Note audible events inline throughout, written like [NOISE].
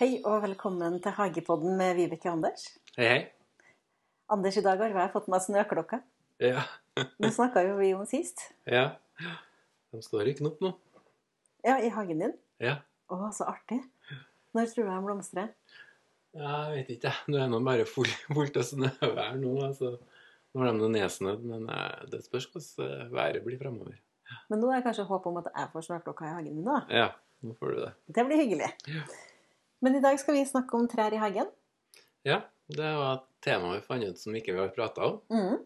Hei og velkommen til Hagepodden med Vibeke og Anders. Hei, hei. Anders, i dag har jeg fått meg snøklokka. Ja. [LAUGHS] Det snakka jo vi om sist. ja. De står i knop nå. Ja, i hagen din. Ja. Å, så artig. Når tror du de blomstrer? ja. Jeg vet ikke, jeg. Nå er de bare full, fullt av snøvær nå. altså. Nå er de nedsnødd, men eh, det spørs hvordan eh, været blir fremover. Men nå er det kanskje håp om at jeg får snøklokka i hagen min, da. Ja, nå får du det. Det blir hyggelig. Ja. Men i dag skal vi snakke om trær i hagen. Ja, det var et tema vi fant ut som ikke vi har prata om. Mm.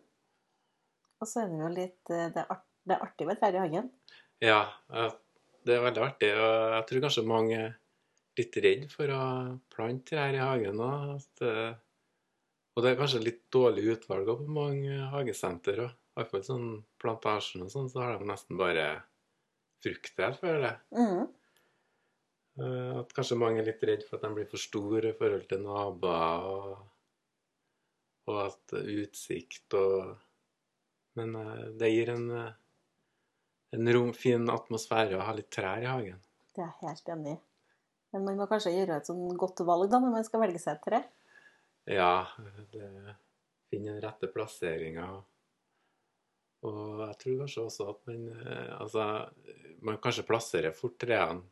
Og så er det jo litt eh, Det art, det er artig med trær i hagen. Ja, det er veldig artig. Og jeg tror kanskje mange er litt redd for å plante trær i hagen Og, eh, og det er kanskje litt dårlig utvalg på mange hagesenter. og I hvert fall sånn plantasjen og sånn, så har de nesten bare frukttrær, føler jeg. Mhm. Eh, At kanskje mange er litt redd for at de blir for store i forhold til naboer, og, og at utsikt og Men eh, det gir en, eh, en rom, fin atmosfære å ha litt trær i hagen. Det er helt enig i. Men man må kanskje gjøre et sånn godt valg da, når man skal velge seg et tre. Ja, finne den rette plasseringa. Og jeg tror kanskje også at man Altså, man kanskje plasserer fort trærne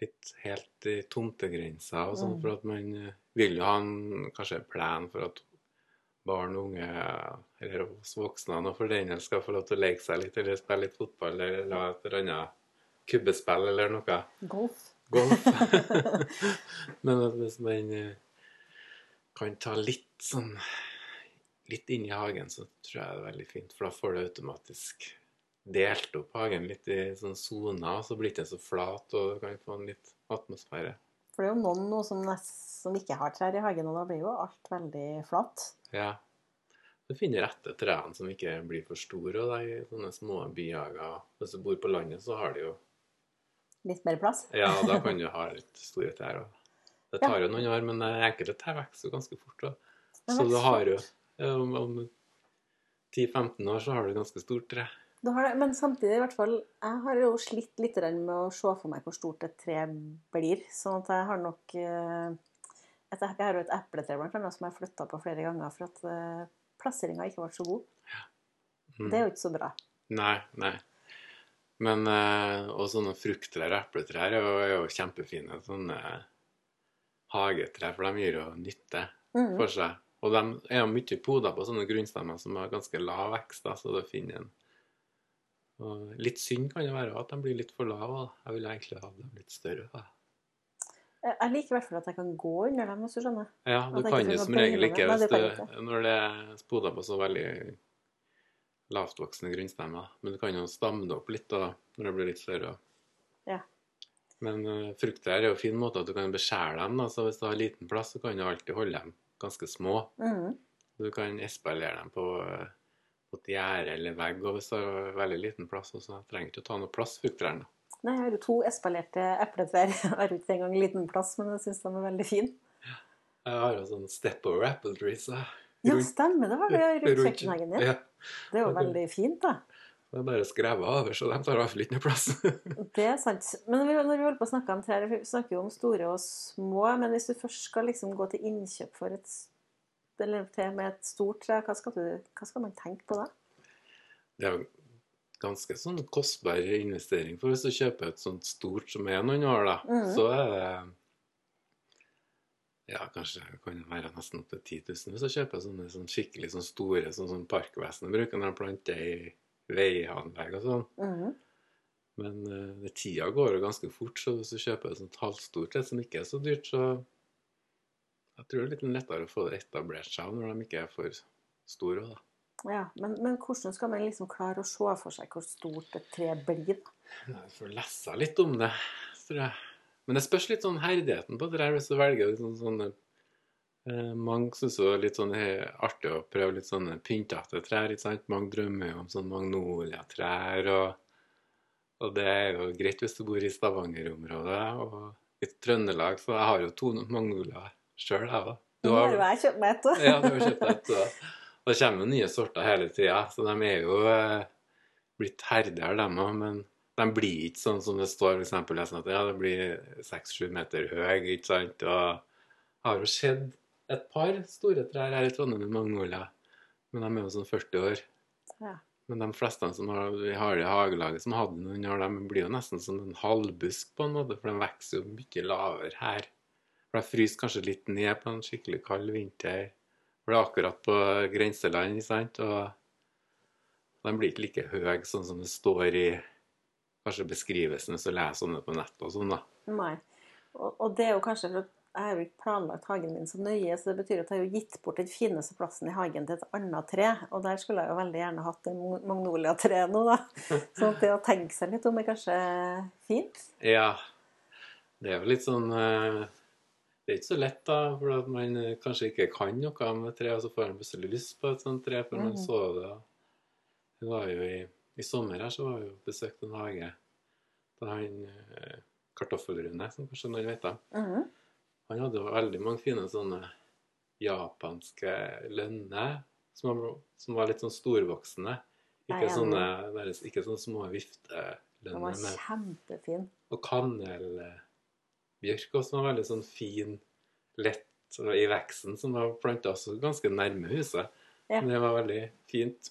litt helt i tomtegrensa og sånn, Mm. for at man eh, vil jo ha en kanskje en plan for at barn og unge, eller oss voksne og for den del, skal få lov til å leke seg litt, eller spille litt fotball, eller la et eller annet kubbespill eller noe. Golf. Golf. [LAUGHS] [LAUGHS] Men at hvis man eh, kan ta litt sånn litt inn i hagen, så tror jeg det er veldig fint. For da får du automatisk delt opp hagen litt i sånne soner, så blir det ikke så flat, og kan få en litt atmosfære. For det er jo noen nå som, som ikke har trær i hagen, og da blir jo alt veldig flatt. Ja. Du finner rette trærne som ikke blir for store, og det er sånne små byhager. Hvis du bor på landet, så har de jo Litt mer plass. Ja, da [LAUGHS] kan du ha litt store trær. Også. det tar jo noen år, men enkelte trær vokser jo ganske fort. Også. Så du har jo Om, om 10-15 år så har du ganske stort tre. Du har det, men samtidig, i hvert fall, jeg har jo slitt litt med å se for meg hvor stort et tre blir. Sånn at jeg har nok eh, et, Jeg har jo et epletre blant annet, som jeg har flytta på flere ganger for at uh, plasseringa ikke ble så god. Mm. Det er jo ikke så bra. Nei, nei. Men eh, Og sånne frukttrær og epletrær er jo, er jo kjempefine. Sånne hagetrær, for de gir jo nytte Mhm. for seg. Og de er jo mye poda på sånne grunnstemmer som har ganske lav vekst, da, så du finner en og Litt synd kan det være at de blir litt for lave. Jeg ville egentlig ha dem litt større. da. Jeg liker i hvert fall at jeg kan gå under dem, hvis du skjønner. Ja, du kan jo som regel ikke hvis det du, når det er spoda på så veldig lavtvoksende grunnstemmer. Men du kan jo stamme det opp litt da, når det blir litt større. Ja. Men uh, frukttrær er jo en fin måte at du kan beskjære dem. da, så Hvis du har liten plass, så kan du alltid holde dem ganske små. Mm. Du kan espalere dem på, eh, et gjerde eller vegg. Og hvis du har veldig liten plass, så trenger du ikke å ta noe plass frukttrærne. Nei, jeg har jo to espalerte epletrær. Jeg har ikke engang liten plass, men jeg syns de er veldig fine. Jeg har jo sånn step over apple trees. Ja, stemmer det. var det rundt kjøkkenhagen din. Ja. Det er jo veldig fint, da. Det er bare skrevet over, så de tar i hvert fall ikke noe plass. [LAUGHS] Det er sant. Men når vi, når vi holder på å snakke om trær, vi snakker jo om store og små, men hvis du først skal liksom gå til innkjøp for et eller til med et stort tre, hva skal, du, hva skal man tenke på da? Det er jo ganske sånn kostbar investering. For hvis du kjøper et sånt stort som er noen år, da, mm. så er det Ja, kanskje kan det være nesten opp til 10 000 hvis du kjøper sånne sånn skikkelig sånn store sånn som parkvesenet bruker når de planter i veianlegg og sånn. Mm. Men uh, tida går jo ganske fort, så hvis du kjøper et sånt halvstort et som ikke er så dyrt, så jeg tror det er litt lettere å få det etablert seg når de ikke er for store. da. Ja, men, men hvordan skal man liksom klare å se for seg hvor stort et tre blir? da? Du får lese litt om det, tror jeg. Men det spørs litt sånn herdigheten på det der, hvis du velger litt sånn, sånne eh, Mange syns det er litt sånn eh, artig å prøve litt sånne pyntete trær. ikke sant? Mange drømmer jo om sånn magnoliatrær, og, og det er jo greit hvis du bor i Stavanger-området. Og i Trøndelag, så jeg har jo to magnoliaer sjøl, da. Du har- jo jeg kjøpt meg et. ja, du har kjøpt et. da. Og det kommer jo nye sorter hele tida, så de er jo eh, blitt herdigere, dem òg. Men de blir ikke sånn som det står sånn at ja, det blir seks-sju meter høy, ikke sant? Og jeg har jo sett et par store trær her i Trondheim i Magnolia, men de er jo sånn 40 år. Ja. Men de fleste som har, vi har i hagelaget som hadde noen år, de blir jo nesten som en halvbusk på en måte, for de vokser jo mye lavere her. For det fryser kanskje litt ned på en skikkelig kald vinter. For det er akkurat på grenseland, sant? Og de blir ikke like høye sånn som det står i kanskje beskrivelsen hvis du leser om det på nett og sånn, da. Nei. Og, og det er jo kanskje for at jeg har jo ikke planlagt hagen min så nøye, så det betyr at jeg har gitt bort den fineste plassen i hagen til et annet tre. Og der skulle jeg jo veldig gjerne hatt en magnolia-tre nå, da. [LAUGHS] Så det å tenke seg litt om er kanskje fint. Ja. Det er jo litt sånn eh, Det er ikke så lett, da, for man eh, kanskje ikke kan noe med tre, og så får man plutselig lyst på et sånt tre, for man Mhm. så det. Det var jo i, i sommer her, så var vi jo besøkt en hage da han eh, Kartoffelrune, som kanskje noen vet om. Mhm. Han hadde jo veldig mange fine sånne japanske lønner som var, som var litt sånn storvoksne. Ikke sånne, ikke sånne små Den var kjempefin. og kanelbjørk også, som var veldig sånn fin, lett i veksten, som var planta også ganske nærme huset. Ja. Men det var veldig fint.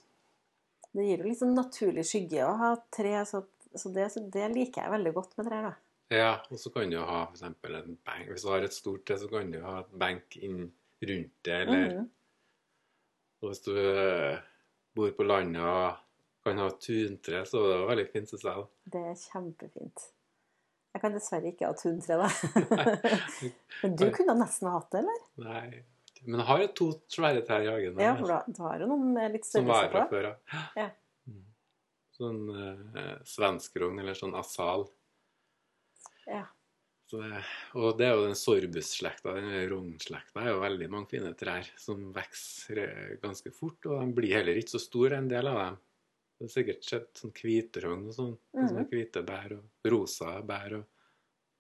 Det gir jo litt sånn naturlig skygge å ha tre, så, så det, så det liker jeg veldig godt med trær, da. Ja, og så kan du ha eksempel en benk. Hvis du har et stort tre, så kan du ha et benk inn rundt det, eller Mhm. og hvis du eh, bor på landet og kan ha tuntre, så er det veldig fint, syns jeg. Det er kjempefint. Jeg kan dessverre ikke ha tuntre, da. [LAUGHS] Men du kunne nesten ha hatt det, eller? Nei, men jeg har jo to svære trær i hagen. Ja, for da, du har jo noen med litt Som var fra før, ja. Ja. Mm. Sånn eh, svenskrogn, eller sånn asal. Ja. Så det, og det er jo den sorbus-slekta, den rognslekta, er jo veldig mange fine trær som vokser eh, ganske fort, og de blir heller ikke så store, en del av dem. Det har sikkert sett sånn hvitrogn og sånn, Mm. sånne hvite bær og rosa bær, og,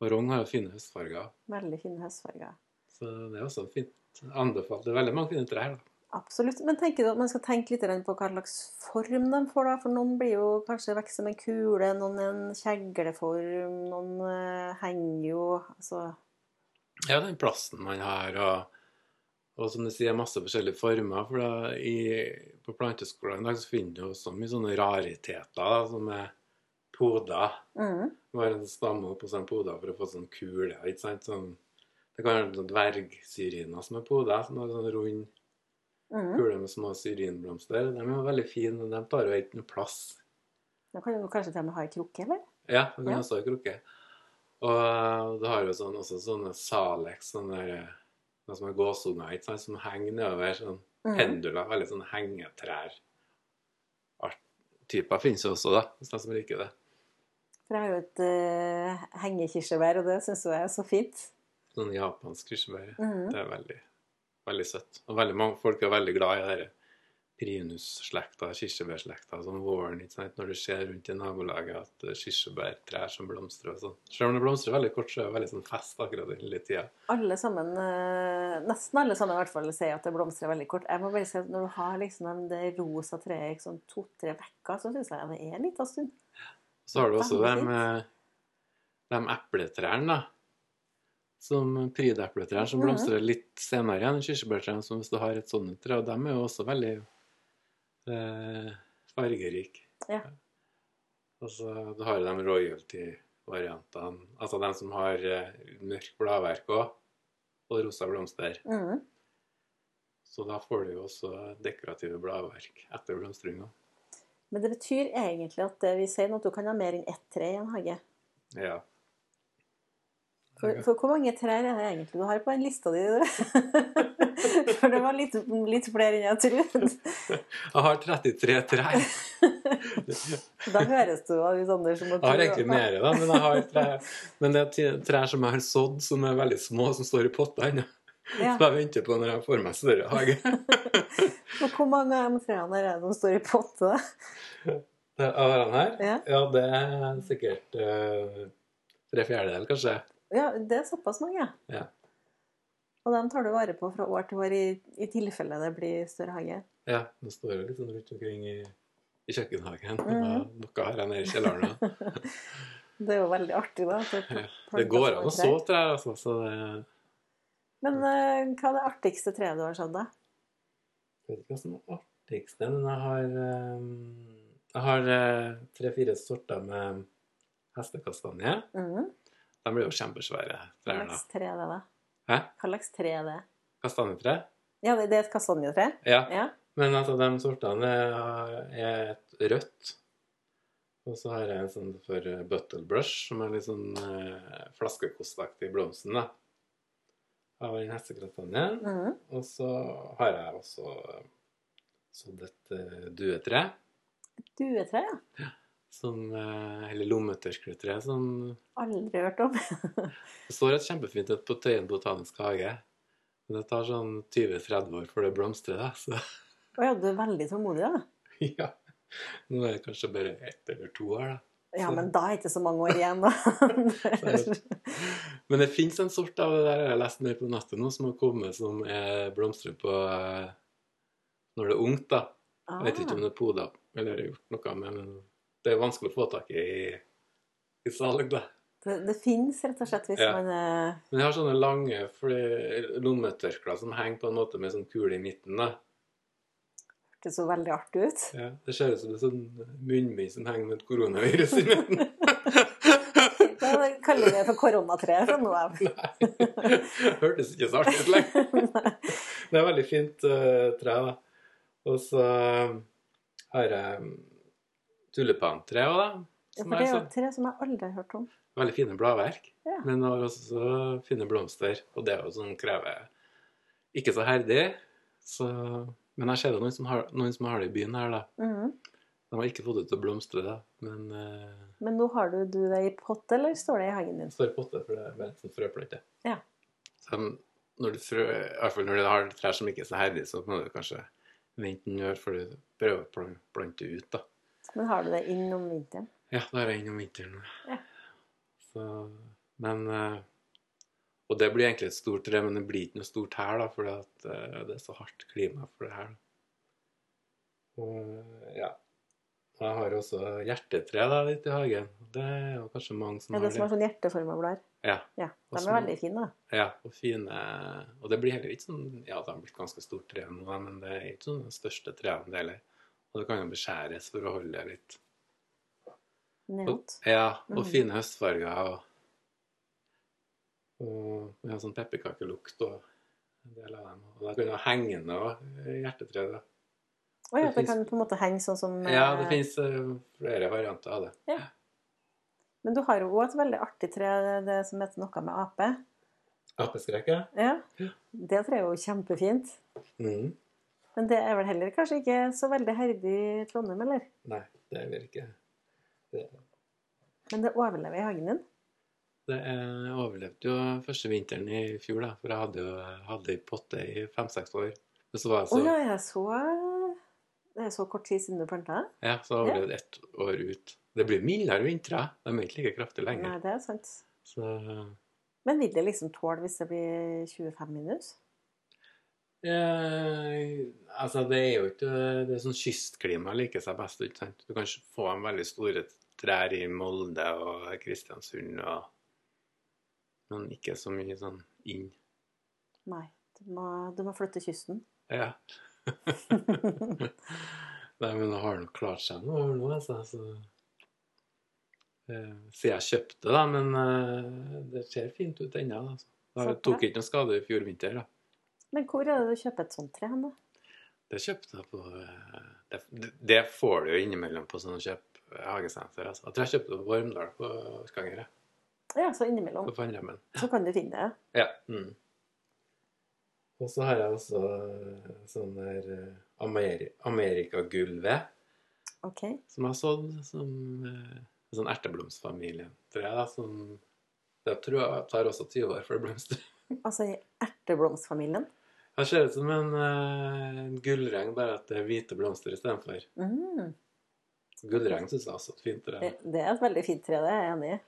og rogn har jo fine høstfarger, Veldig fine høstfarger. så det er også fint. Anbefalt. Det er veldig mange fine trær, da. Absolutt. Men tenker du at man skal tenke litt på hva slags form de får, da? For noen blir jo kanskje vokst som en kule, noen en kjegleform, noen eh, henger jo Altså Ja, den plassen man har, og, og som du sier, masse forskjellige former. For da, i, på planteskolen i dag så finner du også mye sånne rariteter, da, som er poder. mm, Bare en stamme opp hos en poda for å få sånn kule. ikke sant? Sånn, det kan være sånn dvergsyriner som er poder, som har sånn rund mm. kule med små syrinblomster. De er jo veldig fine, men de tar jo ikke noe plass. Da kan du kanskje til og med ha ei krukke, eller? Ja, du kan Ja. også ha krukke. Og du har jo sånn, også sånne Salex, sånne der, noe som er gåsunger, ikke sant, som henger nedover, sånn Mm. penduler, veldig sånne hengetrær. Typer finnes jo også, da, hvis de som liker det. For jeg har jo et uh, hengekirsebær, og det syns jeg er så fint. Sånn japansk kirsebær. Mm. Det er veldig, veldig søtt. Og veldig mange folk er veldig glad i denne Prinus-slekta, kirsebærslekta, sånn våren, ikke sant? når du ser rundt i nabolaget at er kirsebærtrær som blomstrer og sånn. Selv om det blomstrer veldig kort, så er det veldig sånn fest akkurat den lille tida. Alle sammen, eh, nesten alle sammen i hvert fall, sier at det blomstrer veldig kort. Jeg må bare si at når du har liksom det rosa treet i sånn to-tre uker, så syns jeg det er en liten stund. Så har du også de, Veldig eh, de epletrærne, da. Som prydepletrær som Mhm. blomstrer litt senere igjen enn kirsebærtrærne. Som hvis du har et sånt tre. Og de er jo også veldig eh, fargerik. Ja. Og så du har du de royalty-variantene. Altså de som har eh, mørkt bladverk òg, og rosa blomster. Mm. Så da får du jo også dekorative bladverk etter blomstringa. Men det betyr egentlig at det vi sier at du kan ha mer enn ett tre i en hage. Ja. For, for hvor mange trær er det egentlig du har på den lista di? [LAUGHS] For det var litt, litt flere enn jeg trodde. [LAUGHS] Jeg har 33 trær. [LAUGHS] Da høres du av Hvis Anders, som Jeg har egentlig mer, da, men, jeg har trær, men det er trær som jeg har sådd, som er veldig små, som står i potter ennå. Ja. Så jeg venter på når jeg får meg større hage. Og hvor mange av de trærne er det som står i potte? Av denne her? Ja. Ja, det er sikkert uh, tre fjerdedeler, kanskje. Ja, det er såpass mange. Ja. Og dem tar du vare på fra år til år i, i tilfelle det blir større hage. Ja, det står jo litt sånn rundt omkring i i kjøkkenhagen. Mm Og noe har jeg nede i kjelleren. [LAUGHS] Det er jo veldig artig, da. Ja. Det går an å så trær, altså. Så det Men uh, hva er det artigste treet du har sett, da? Jeg vet ikke hva som er artigste, men jeg har eh, Jeg har eh, tre-fire sorter med hestekastanje. Mm. De blir jo kjempesvære Hva trær, da. slags tre er det, da? Hæ? Hva slags tre er det? Kastanjetre? Ja, det er et kastanjetre? Ja. Ja. Men altså, de sortene er, et rødt. Og så har jeg en sånn for buttle brush, som er litt sånn eh, flaskekostaktig blomsten, da. Av den hestekastanjen. Mm. Og så har jeg også eh, sådd et eh, duetre. Duetre, ja. Som, eh, eller lommetørkletre, som Aldri hørt om. [LAUGHS] Det står et kjempefint et på Tøyen botanisk hage. Men det tar sånn 20-30 år før det blomstrer. Så Å ja, du er veldig tålmodig, da. [LAUGHS] ja. Nå er det kanskje bare ett eller to år, da. Ja, men da er det ikke så mange år igjen, da. [LAUGHS] Men det fins en sort av det der jeg har lest mer på nettet nå, som har kommet som er blomstrer på eh, når det er ungt, da. Jeg vet ikke om det er poda eller har gjort noe med, men det er vanskelig å få tak i i salg, da. Det, det fins rett og slett hvis Ja. man uh... Men jeg har sånne lange lommetørklær som henger på en måte med sånn kule i midten, da. Det så veldig artig ut. Ja, det ser ut som det er sånn munnbind som henger med et koronavirus i midten. [LAUGHS] Da kaller vi det for koronatreet fra nå av. Nei. [LAUGHS] Hørtes ikke så artig ut lenger. [LAUGHS] Det er veldig fint uh, tre, da. Og så har jeg tulipantre òg, da. Ja, for det er jo sånn et tre som jeg aldri har hørt om. veldig fine bladverk. Ja. Men har også fine blomster. Og det er jo sånn krever Ikke så herdig. Så, men jeg ser det noen som har, noen som har det i byen her, da. Mhm. De har ikke fått det til å blomstre, da. Men uh... Men nå har du, du det i pott, eller står det i hagen din? det i potte, for det er en sånn frøplante. Ja. Så når du frø, i hvert fall når du har trær som ikke er så herdige, så må du kanskje vente en år før du prøver å plante ut, da. Men har du det inn om vinteren? Ja, da er jeg innom vinteren. Ja. Så, men eh, Og det blir egentlig et stort tre, men det blir ikke noe stort her, da, fordi eh, det er så hardt klima for det her. Og ja. Og jeg har også hjertetre da, litt i hagen. Det er jo kanskje mange som Ja, det som har har sånn hjerteforma blader? Ja. Ja, de er veldig fine, da. Ja, og fine Og det blir heller ikke sånn Ja, det har blitt ganske stort tre nå, men det er ikke sånn det største treet det heller. Og det kan jo beskjæres for å holde det litt Nedåt. Ja, og Mhm. fine høstfarger. Og, og har sånn pepperkakelukt og en del av dem. Og da kan du henge noe hjertetre. da. Å ja, det det finnes- kan på en måte henge sånn som Ja, det finnes fins flere varianter av det. Men du har jo òg et veldig artig tre, det som heter noe med ape. Apeskrekk, ja. Ja. Ja. Det treet er jo kjempefint. Mhm. Men det er vel heller kanskje ikke så veldig herdig i Trondheim, eller? Nei, det er vel ikke det. Men det overlever i hagen din. Det overlevde jo første vinteren i fjor, da. For jeg hadde jo hadde potte i fem-seks år. Men så var jeg så ja, jeg så Det er så kort tid siden du planta? Ja, så jeg overlevde ett år ut. Det blir mildere vintre. De er ikke like kraftige lenger. Nei, det er sant. Så Men vil det liksom tåle hvis det blir 25 minus? Eh, altså, det er jo ikke Det er sånn kystklima liker seg best, ikke sant? Du kan få en veldig store trær i Molde og Kristiansund og Men ikke så mye sånn inn. Nei. Du må, du må flytte kysten. Ja. [LAUGHS] Nei, men det har nok klart seg nå, nå altså. Så, eh, jeg kjøpte, da. Men eh, det ser fint ut ennå. Altså. Det tok ikke noe skade i fjor vinter. da. Men hvor er det du kjøper et sånt tre hen, da? Det kjøpte jeg på eh, det, det får du jo innimellom på sånne kjøp hagesenter. Altså. Jeg tror jeg kjøpte det på Vormdal på Skanger. Ja, så innimellom. På Fannremmen. Så kan du finne det. Ja. Mm. Og så har jeg også eh, sånn der eh, Ameri amerikagulvet Okay. som jeg har sådd som eh, sånn erteblomstfamilie. Tror jeg, da, som Det tror jeg tar også 20 år før det blomstrer. Altså i erteblomstfamilien. Det ser ut som en, uh, en gullregn, bare at det er hvite blomster istedenfor. Mm. Gullregn syns jeg også er et fint tre. Det, det er et veldig fint tre, det er jeg enig i.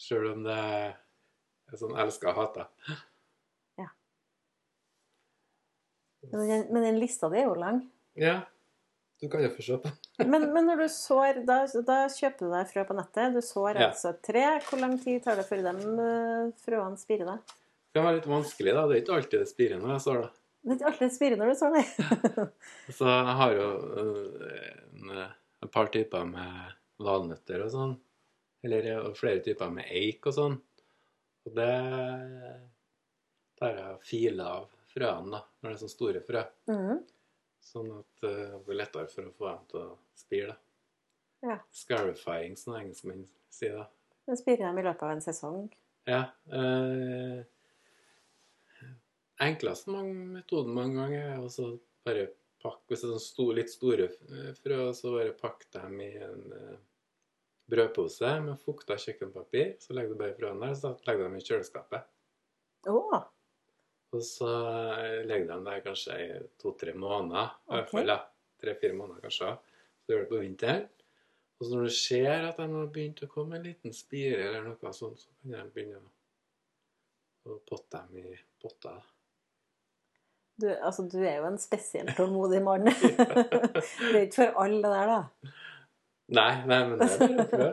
Sjøl om det er sånn elska og hata. [GASPS] Men den, men den lista di er jo lang. Ja. Du kan jo få se på. [LAUGHS] Men, men når du sår, da, da kjøper du deg frø på nettet. Du sår Ja. altså et tre. Hvor lang tid tar det før de eh, frøene spirer? da? Det kan være litt vanskelig, da. Det er ikke alltid det spirer når jeg sår, da. Det er ikke alltid det spirer når du sår, nei. [LAUGHS] Så jeg har jo øh, en, et par typer med valnøtter og sånn. Eller øh, flere typer med eik og sånn. Og det tar jeg og filer av frøene, da, når det er sånne store frø. Mm. Sånn at det blir lettere for å få dem til å spire, da. Ja. Scarifying, som engelskmenn sier, da. Men spirer dem i løpet av en sesong. Ja. Eh, enkleste metoden mange ganger er å bare pakke Hvis det er sånn sto, litt store eh, frø, så bare pakk dem i en uh, brødpose med fukta kjøkkenpapir. Så legger du bare frøene der, så legger du dem i kjøleskapet. Oh. Og så eh, legger de der kanskje i to-tre måneder. I hvert fall. Tre-fire måneder kanskje. Så gjør det på vinteren. Og så når du ser at de har begynt å komme en liten spire eller noe sånt, så kan de begynne å potte dem i potter. Du, altså, du er jo en spesielt tålmodig mann. [LAUGHS] det er ikke for alle det der, da. Nei, nei, men det er det frø.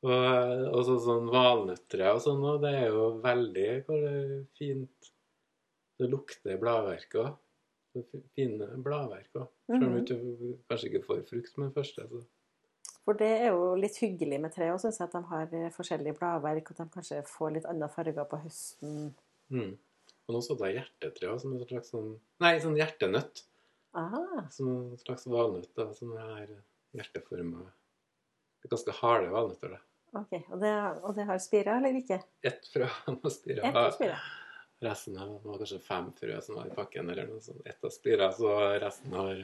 Og, og så sånn valnøtter og sånn òg, det er jo veldig det er fint. Det lukter bladverk òg. Fine bladverk òg. Selv om Mhm. du kanskje ikke får frukt med den første. Så. For det er jo litt hyggelig med tre òg, syns jeg. At de har forskjellige bladverk, og at de kanskje får litt andre farger på høsten. Mm. Og nå så det hjertetre også, som en slags sånn Nei, sånn hjertenøtt. Aha. Som en slags valnøtt da, som er hjerteforma. Det er ganske harde valnøtter. da. Ok, Og det, og det har spira, eller ikke? Ett frø [LAUGHS] har spira. Resten av det var kanskje fem frø som var i pakken, eller noe sånt. Ett har spira, så resten har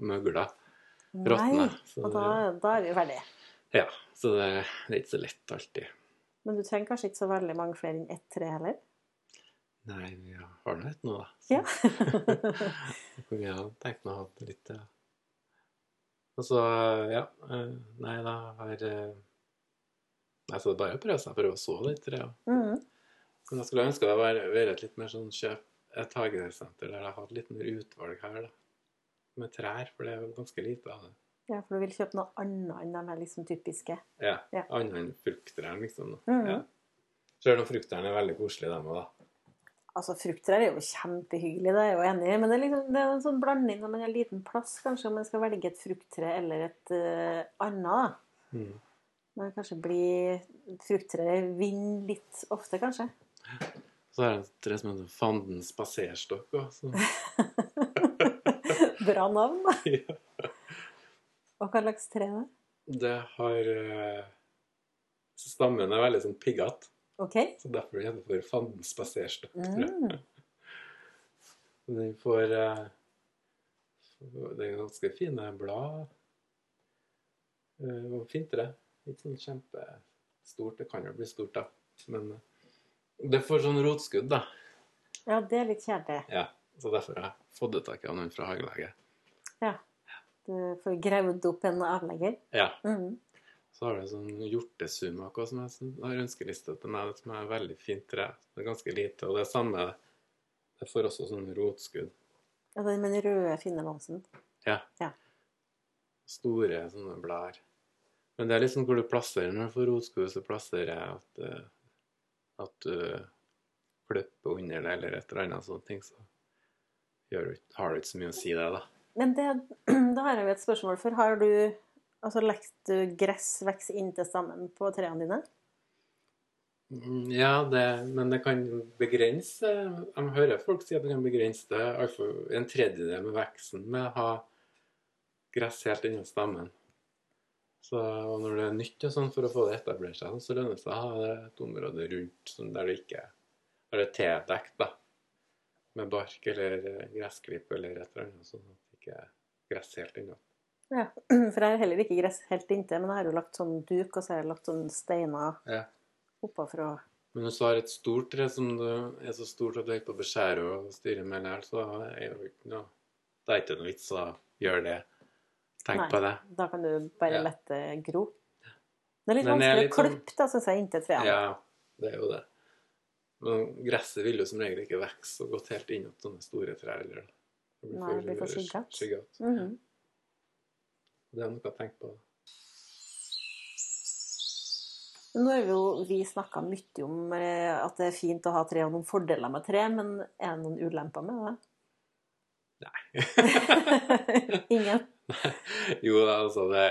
møgla. Råtna. Og da, da er vi ferdige. Ja, så det, det er ikke så lett alltid. Men du trenger kanskje ikke så veldig mange flere enn ett tre heller? Nei, vi har nå et nå, da. Ja. [LAUGHS] Vi har tenkt å ha det litt ja. Og så, ja eh, Nei, da har eh, Nei, så det er bare å prøve seg prøve å så litt tror Ja. Mm. Men jeg skulle ønske det var være et litt mer sånn kjøp et hagesenter der jeg hadde litt mer utvalg her, da. Med trær, for det er jo ganske lite av det. Ja, for du vil kjøpe noe annet enn de her liksom typiske. Ja. Ja. Annet enn frukttrær, liksom. Mhm. Ja. Selv om frukttrærne er veldig koselige, dem òg, da. Altså, Frukttrær er jo kjempehyggelig, det er jeg jo enig i. Men det er, liksom, det er en sånn blanding når man har liten plass, kanskje, om man skal velge et frukttre eller et uh, annet. Mm. Men kanskje blir frukttre vinner litt ofte, kanskje. Så er det et tre som heter Fanden spaserstokk òg. Så... [LAUGHS] Bra navn, da. [LAUGHS] ja. Og hva slags tre er det? Det har uh, Stammen er veldig sånn piggete, OK? så derfor gjennomfører Fanden spaserstokk. Mm. [LAUGHS] Den får eh, Det er ganske fine blad. Eh, Og fint tre. Ikke sånn kjempestort. Det kan jo bli stort, da. Men eh, det får sånn rotskudd, da. Ja, det er litt kjedelig. Ja, Så derfor har jeg fått tak i noen fra hagelaget. Ja. Du får gravd opp en avlegger. Ja. Mhm. Så har du sånn hjortesumak som jeg har ønskeliste til meg, som er veldig fint tre. Det er ganske lite. Og det er samme Det får også sånn rotskudd. Ja, den med den røde, fine valsen. Ja. Ja. Store sånne blær. Men det er liksom hvor du plasserer når du får rotskudd, så plasserer jeg at, eh, at du klipper under det, eller et eller annet sånt ting, så har du ikke så mye å si det, da. Men det, [CLEARS THROAT] da har jeg jo et spørsmål. For har du altså legger du gress vokse inntil stammen på trærne dine? Mm, Ja, det, men det kan begrense Jeg hører folk si at det kan begrense det Altså en tredjedel med veksten med å ha gress helt inni stammen. Så og når det er nytt sånn for å få det etablert seg, så lønner det seg å ha et område rundt sånn der det ikke er det tildekt, da. Med bark eller eh, gressklipp eller et eller annet, sånn at det ikke er gress helt innå. Ja. [CLEARS THROAT] For jeg har heller ikke gress helt inntil, men jeg har jo lagt sånn duk, og så har jeg lagt sånn steiner Ja. å Men hvis du har et stort tre som du er så stort at du er på å beskjære og styre med lær, så er det ikke noe Det er ikke noe vits å gjøre det. Tenk Nei. på det. Da kan du bare Ja. det gro. Det er litt er vanskelig å sånn- klippe, da, syns jeg, inntil trærne. Ja, det er jo det. Men gresset vil jo som regel ikke vokse så godt helt inn til sånne store trær. Eller. Det Nei, det blir for skyggete. Det er noe å tenke på. Nå har vi jo vi snakka mye om eh, at det er fint å ha tre og noen fordeler med tre, men er det noen ulemper med det? Nei. [LAUGHS] Ingen? [LAUGHS] jo, altså det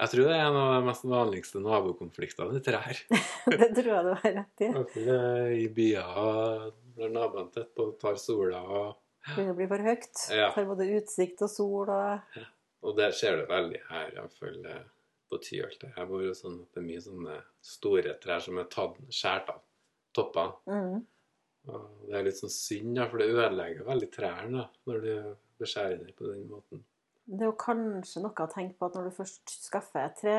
Jeg tror det er en av de mest vanligste nabokonfliktene i trær. [LAUGHS] det tror jeg du har rett i. I byer når naboene tett på tar sola. Og, Begynner å bli for høyt. Ja. Tar både utsikt og sol og og det ser du veldig her, iallfall eh, på Tyholt. Jeg bor jo sånn at det er mye sånne store trær som er tatt, skåret av toppene. mm. Og det er litt sånn synd, da, for det ødelegger veldig trærne da, når du beskjærer dem på den måten. Det er jo kanskje noe å tenke på at når du først skaffer et tre,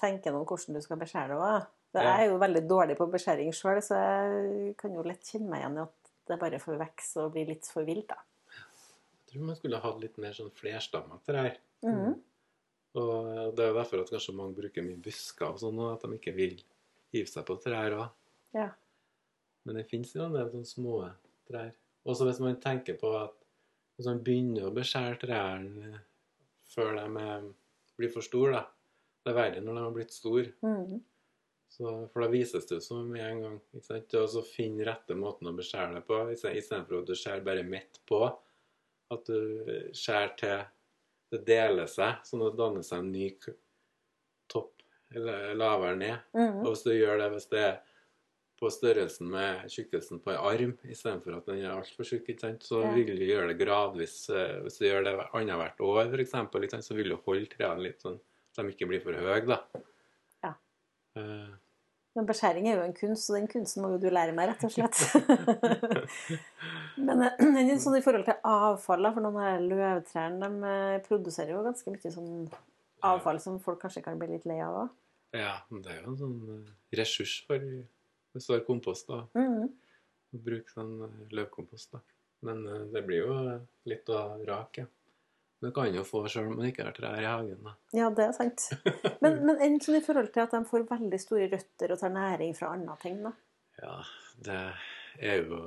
tenker noen hvordan du skal beskjære det òg. Jeg er jo veldig dårlig på beskjæring sjøl, så jeg kan jo lett kjenne meg igjen i at det bare får vokse og bli litt for vilt. da. Tror man skulle hatt litt mer sånn flerstamma trær. Mm. Og det er jo derfor at kanskje mange bruker mye busker og sånn, og at de ikke vil hive seg på trær òg. Ja. Men det fins jo en del sånne små trær. Også hvis man tenker på at hvis man begynner å beskjære trærne før de blir for store, da. Det er verre når de har blitt store. Mm. Så, for da vises det jo som med en gang. ikke sant? Og så finne rette måten å beskjære det på, istedenfor at du skjærer bare midt på. At du skjærer til det deler seg, sånn at det danner seg en ny topp eller lavere ned. Mhm. Og hvis du gjør det hvis det er på størrelsen med tjukkelsen på en arm, istedenfor at den er altfor tjukk, så Ja. vil du gjøre det gradvis. eh, Hvis du gjør det annethvert år, f.eks., så vil du holde trærne litt sånn så de ikke blir for høye, da. Ja. Eh, Men beskjæring er jo en kunst, og den kunsten må jo du lære meg, rett og slett. [LAUGHS] Men eh, [CLEARS THROAT] sånn i forhold til avfall, for noen av løvtrærne de eh, produserer jo ganske mye sånn avfall som folk kanskje kan bli litt lei av òg. Ja, men det er jo en sånn eh, ressurs for hvis du har kompost, da. Mm. å Bruke sånn løvkompost, da. Men det blir jo litt å rake. Men det kan jo få sjøl om man ikke har trær i hagen, da. Ja, det er sant. [LAUGHS] Men, men enn sånn i forhold til at de får veldig store røtter og tar næring fra andre ting, da. Ja, det er jo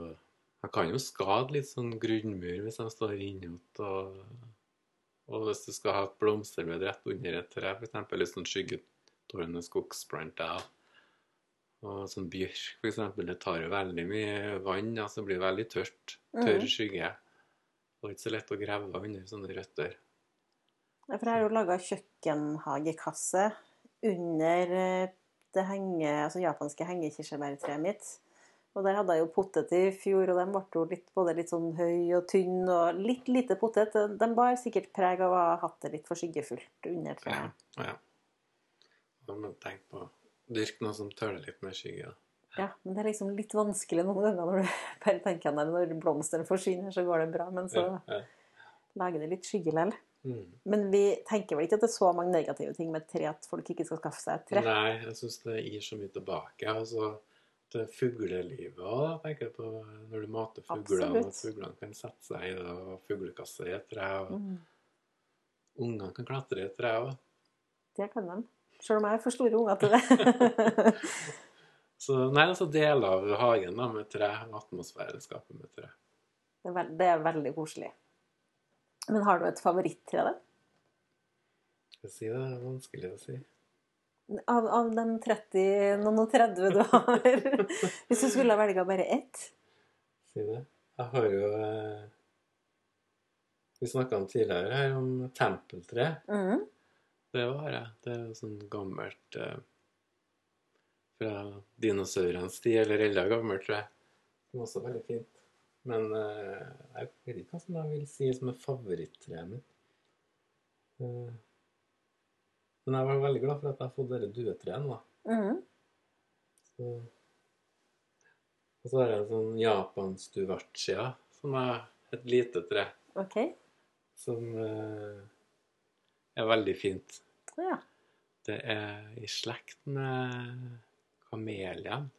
Man kan jo skade litt sånn grunnmur hvis de står innåt, og, og hvis du skal ha et blomsterbed rett under et tre, f.eks. litt sånn skyggetårende skogsplanter. Og sånn bjørk, f.eks. Det tar jo veldig mye vann, altså det blir veldig tørt. Tørr skygge. skygge. Og ikke så lett å grave under sånne røtter. Ja, For jeg har jo laga kjøkkenhagekasse under eh, det henge, altså japanske hengekirsebærtreet mitt. Og der hadde jeg jo potet i fjor, og de ble jo litt, både litt sånn høy og tynn og litt lite potet. De bar sikkert preg av å ha hatt det litt for skyggefullt under treet. ja. Da må du tenke på å dyrke noe som tåler litt mer skygge. da. Ja, men det er liksom litt vanskelig noen ganger når du [LAUGHS] bare tenker deg når blomstene forsvinner, så går det bra. Men så Ja, ja. lager det litt skygge likevel. Mm. Men vi tenker vel ikke at det er så mange negative ting med et tre at folk ikke skal skaffe seg et tre? Nei, jeg syns det gir så mye tilbake. Altså, det fuglelivet òg, tenker jeg på når du mater fuglene. og fuglene kan sette seg i det, og fuglekasse i et tre. Og Mm, ungene kan klatre i et tre òg. det kan de. Selv om jeg er for store unger til [LAUGHS] det. Så nei, altså deler av hagen da, med tre, atmosfæren skaper med tre. Det er, veld, det er veldig koselig. Men har du et favoritttre, da? Jeg si det det er vanskelig å si. Av, av den 30, noen og 30 du har? [LAUGHS] Hvis du skulle velge bare ett? Si det. Jeg har jo eh, Vi snakka tidligere her om tempeltre. Mm. Det har jeg. Det er jo sånn gammelt eh, fra dinosaurenes tid, eller enda gammelt, tror jeg. Som også er veldig fint. Men uh, jeg vet ikke hva som jeg vil si som er favorittreet mitt. Uh, men jeg var veldig glad for at jeg har fått dette duetreet nå. Mm. Så, og så har jeg en sånn japanstuvartia, som er et lite tre, OK. som uh, er veldig fint. Ja. Det er i slekt med kameliaen.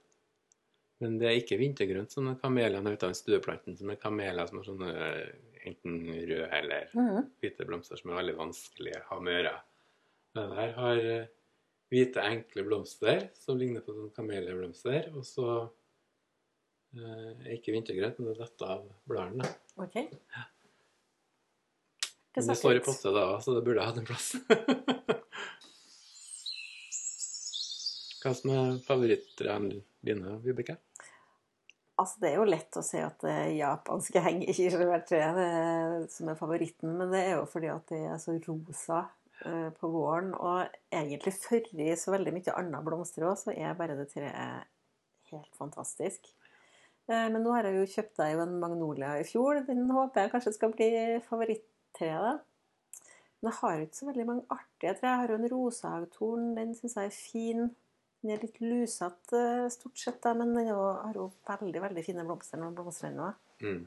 Men det er ikke vintergrønt som kameliaen uten stueplanten, som er kamelia som har sånne eh, enten røde eller Mm. hvite blomster som er veldig vanskelige å ha med å gjøre. Den her har eh, hvite, enkle blomster som ligner på sånne kameliablomster, og så eh, er ikke vintergrønt, men det er dette av bladene. OK. Men det står i potte da, så det burde hatt en plass. [LAUGHS] Hva som er favoritttrærne dine, Vibeke? Altså, det er jo lett å si at det er japanske hengekirselbærtreet det- som er favoritten, men det er jo fordi at det er så rosa eh, på våren, og egentlig før i så veldig mye annet blomster også, så er bare det treet helt fantastisk. Eh, Men nå har jeg jo kjøpt deg en magnolia i fjor. Den håper jeg kanskje skal bli favorittreet. Men jeg har ikke så veldig mange artige tre. Jeg har jo en rosehagtorn. Den syns jeg er fin. Den er litt lusete stort sett, men den har jo veldig veldig fine blomster når den blomstrer ennå. Mm.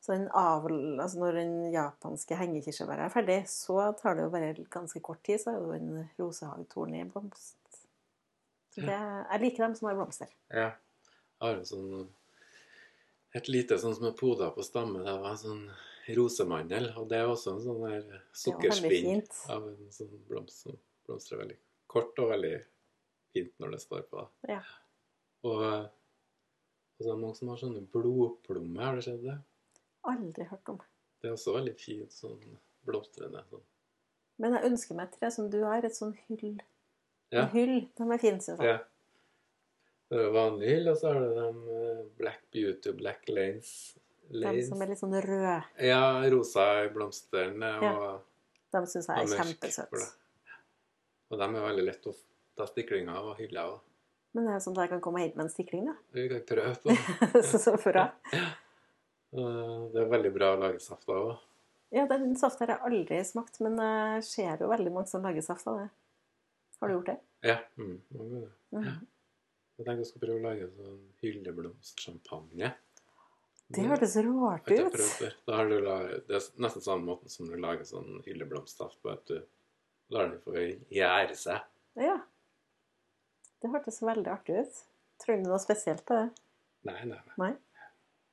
Så den avl, altså når den japanske hengekirsebæret er ferdig, så tar det jo bare ganske kort tid, så er jo en rosehagetorn i blomst. Så det, jeg liker dem som har blomster. Ja. Jeg har en sånn Et lite sånn som er poda på stamme. Det var sånn rosemandel. Og det er også en sånn der sukkerspinn av en sånn blomst som blomstrer veldig kort og veldig fint når det står på. Ja. Og, og så er det mange som har sånne blodplommer. Har du sett det? Aldri hørt om. Det er også veldig fint sånn blomstrende. Sånn. Men jeg ønsker meg et tre som du har, et sånn hyll. Ja. En hyll, de er fine, syns jeg. Ja. Det er vanlig hyll, og så har du dem eh, Black Beauty Black Lanes. De som er litt sånn røde, Ja, rosa i blomstene. ja. de synes jeg er kjempesøte. Og de er veldig lett å ta stiklinga og hylle av. Men det er jo sånn at jeg kan komme hit med en stikling, da. Vi kan prøve på. [LAUGHS] så, så bra. Og [LAUGHS] Det er veldig bra å lage saft av òg. Ja, den saften har jeg aldri smakt, men jeg ser jo veldig mange som lager saft av det. Har du gjort det? Ja. Mm, mange ganger. Mhm. Jeg tenkte jeg skulle prøve å lage sånn hylleblomstsjampanje. Det hørtes rart ut. Du laget, det er nesten samme måten som du lager sånn hylleblomstsaft på. At du lar den få gjære seg. Ja. Det hørtes veldig artig ut. Tror du noe spesielt på det? Nei, nei, nei. Nei?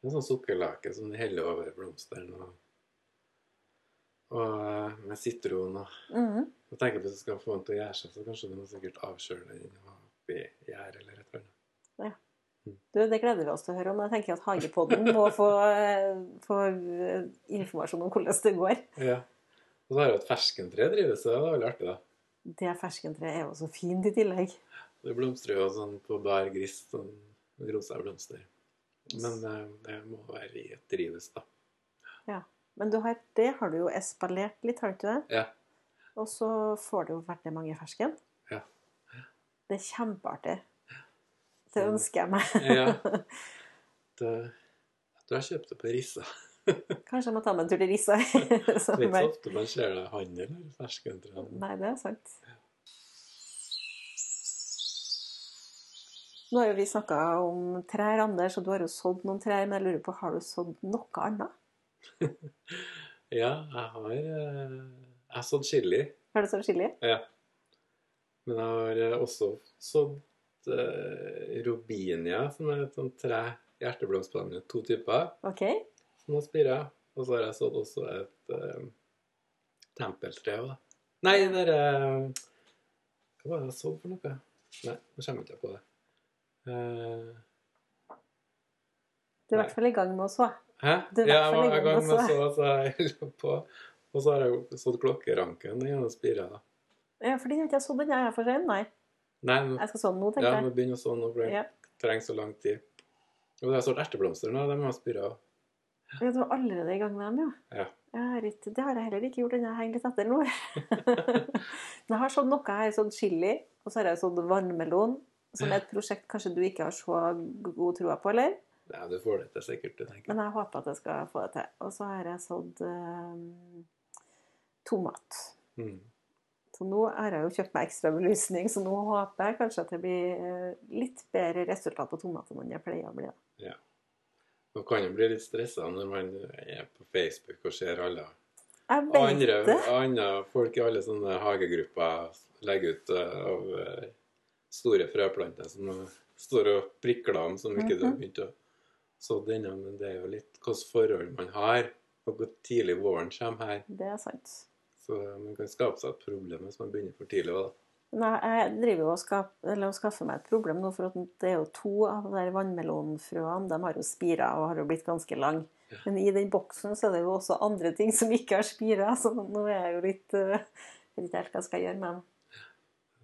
Er sånn sukkerlake som du heller over blomsteren. Og, og eh, med sitron og Mhm. Jeg tenker Hvis du skal få den til å gjære seg, så kanskje du må sikkert avkjøle den oppi gjær eller et eller annet. Du, det gleder vi oss til å høre om. Jeg tenker at Hagepodden må få, eh, få eh, informasjon om hvordan det går. Ja. Og så har jo et ferskentre drevet, så det er veldig artig, da. Det ferskentreet er jo så fint i tillegg. Det blomstrer jo sånn på bar gris, sånn rosa blomster. Men det må være i et drivhus, da. Ja. Men du har, det har du jo espalert litt, har du ikke det? Ja. Og så får du jo veldig mange fersken. Ja. Det er kjempeartig. Det ønsker jeg meg. Ja. [LAUGHS] Det, jeg tror jeg kjøpte på Rissa. [LAUGHS] Kanskje jeg må ta meg en tur til Rissa. [LAUGHS] Det så ofte man ser det handel, eller ferskentre. Nei, det er sant. Nå har jo vi snakka om trær, Anders, og du har jo sådd noen trær. Men jeg lurer på, har du sådd noe annet? [LAUGHS] Ja, jeg har eh, Jeg har sådd chili. Har du sådd chili? Ja. Men jeg har eh, også sådd uh, robinia, som er et sånt tre hjerteblomstplante. To typer OK. som har spira. Og så har jeg sådd også et uh, tempeltre da. Nei, det derre Hva var det jeg sådd for noe? Nei, nå kommer jeg ikke på det. Eh, Du er i hvert fall i gang med å så. hæ? Du er Ja, jeg var i gang med å så, så jeg holder på. Og så har jeg sådd klokkeranken gjennom spira, da. Ja, den har ikke jeg sådd den jeg er for sen. Nei. Nei, men, Jeg skal sånn nå, tenker jeg. Ja, men begynn å så nå, for den trenger så lang tid. Og det er sådd erteblomster nå, de har spira. Ja, du er allerede i gang med dem, ja. Ja. Jeg det har jeg heller ikke gjort ennå. Jeg henger litt etter nå. [LAUGHS] Jeg har sådd noe. her, sånn sådd chili, og så har jeg sådd vannmelon, som er et prosjekt kanskje du ikke har så god troa på, eller? Nei, du får det til sikkert, Jeg. Men jeg håper at jeg skal få det til. Og så har jeg sådd eh, tomat. Mm. Så nå har jeg jo kjøpt meg ekstra belysning, så nå håper jeg kanskje at det blir eh, litt bedre resultat på tomatene enn jeg pleier å bli. da. Man kan jo bli litt stressa når man er på Facebook og ser alle andre, andre folk i alle sånne hagegrupper legge ut eh, av eh, store frøplanter som eh, står og prikler om som ikke du har Mhm. begynt å så denne, men det er jo litt hvilke forhold man har, og hvor tidlig våren kommer her. Det er sant. Så man kan skape seg et problem hvis man begynner for tidlig. da. Nei, jeg driver jo og, skaffer meg et problem nå, for det er jo to av de vannmelonfrøene. De har jo spira og har jo blitt ganske lang. Men i den boksen så er det jo også andre ting som ikke har spira, så nå er jeg jo litt uh, vet ikke helt hva jeg skal gjøre med dem.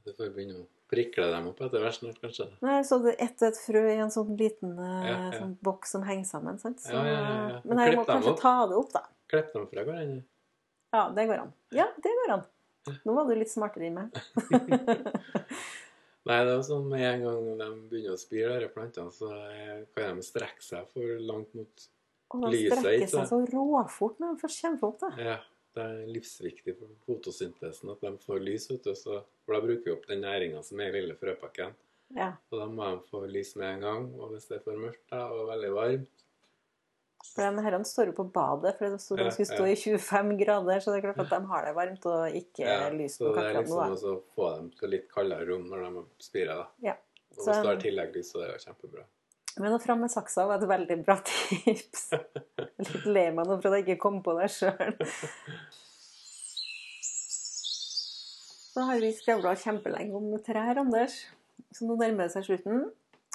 Du får begynne å prikle dem opp etter hvert snart, kanskje. Nei, så det ett og ett frø i en sånn liten uh, Ja, ja. Sånn boks som henger sammen. Sant? Så, Ja, ja. Men jeg må kanskje ta det opp, da. Klipp dem fra hverandre. Ja, det går an. Ja, det går an. Nå var du litt smartere enn meg. [LAUGHS] Nei, det er sånn med en gang de begynner å spire, disse plantene, så eh, kan de strekke seg for langt mot lyset. Og de strekker seg så råfort når de først kommer opp. da. Ja, det er livsviktig for fotosyntesen at de får lys, vet du. Så, for da bruker vi opp den næringa som er i lille frøpakken. Ja. Så da må de få lys med en gang. Og hvis det er for mørkt da, og veldig varmt For de her står jo på badet, for de, stod de skulle stå ja. i 25 grader, så det er klart at de har det varmt og ikke ja, lys Så det er liksom også å få dem til litt kaldere rom når de spirer. da. Ja. Og hvis du har tilleggslys, så det er det jo kjempebra. Men å fram med saksa var et veldig bra tips. Litt lei meg nå for at jeg ikke kom på det sjøl. Så har vi skravla kjempelenge om trær, Anders. Så nå nærmer det seg slutten.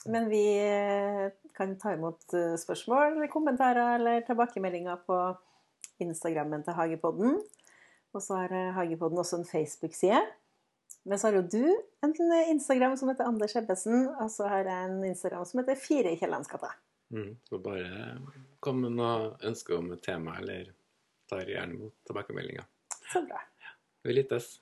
Men vi eh, kan ta imot eh, spørsmål, eller kommentarer eller tilbakemeldinger på Instagrammen til Hagepodden. Og så har eh, Hagepodden også en Facebook-side. Men så har jo du en Instagram som heter Anders Ebbesen, og så har jeg en Instagram som heter Fire i Kiellandsgata. Mm. Så bare kom med noe ønske om et tema, eller tar gjerne imot tilbakemeldinger. Så bra. Vi lyttes.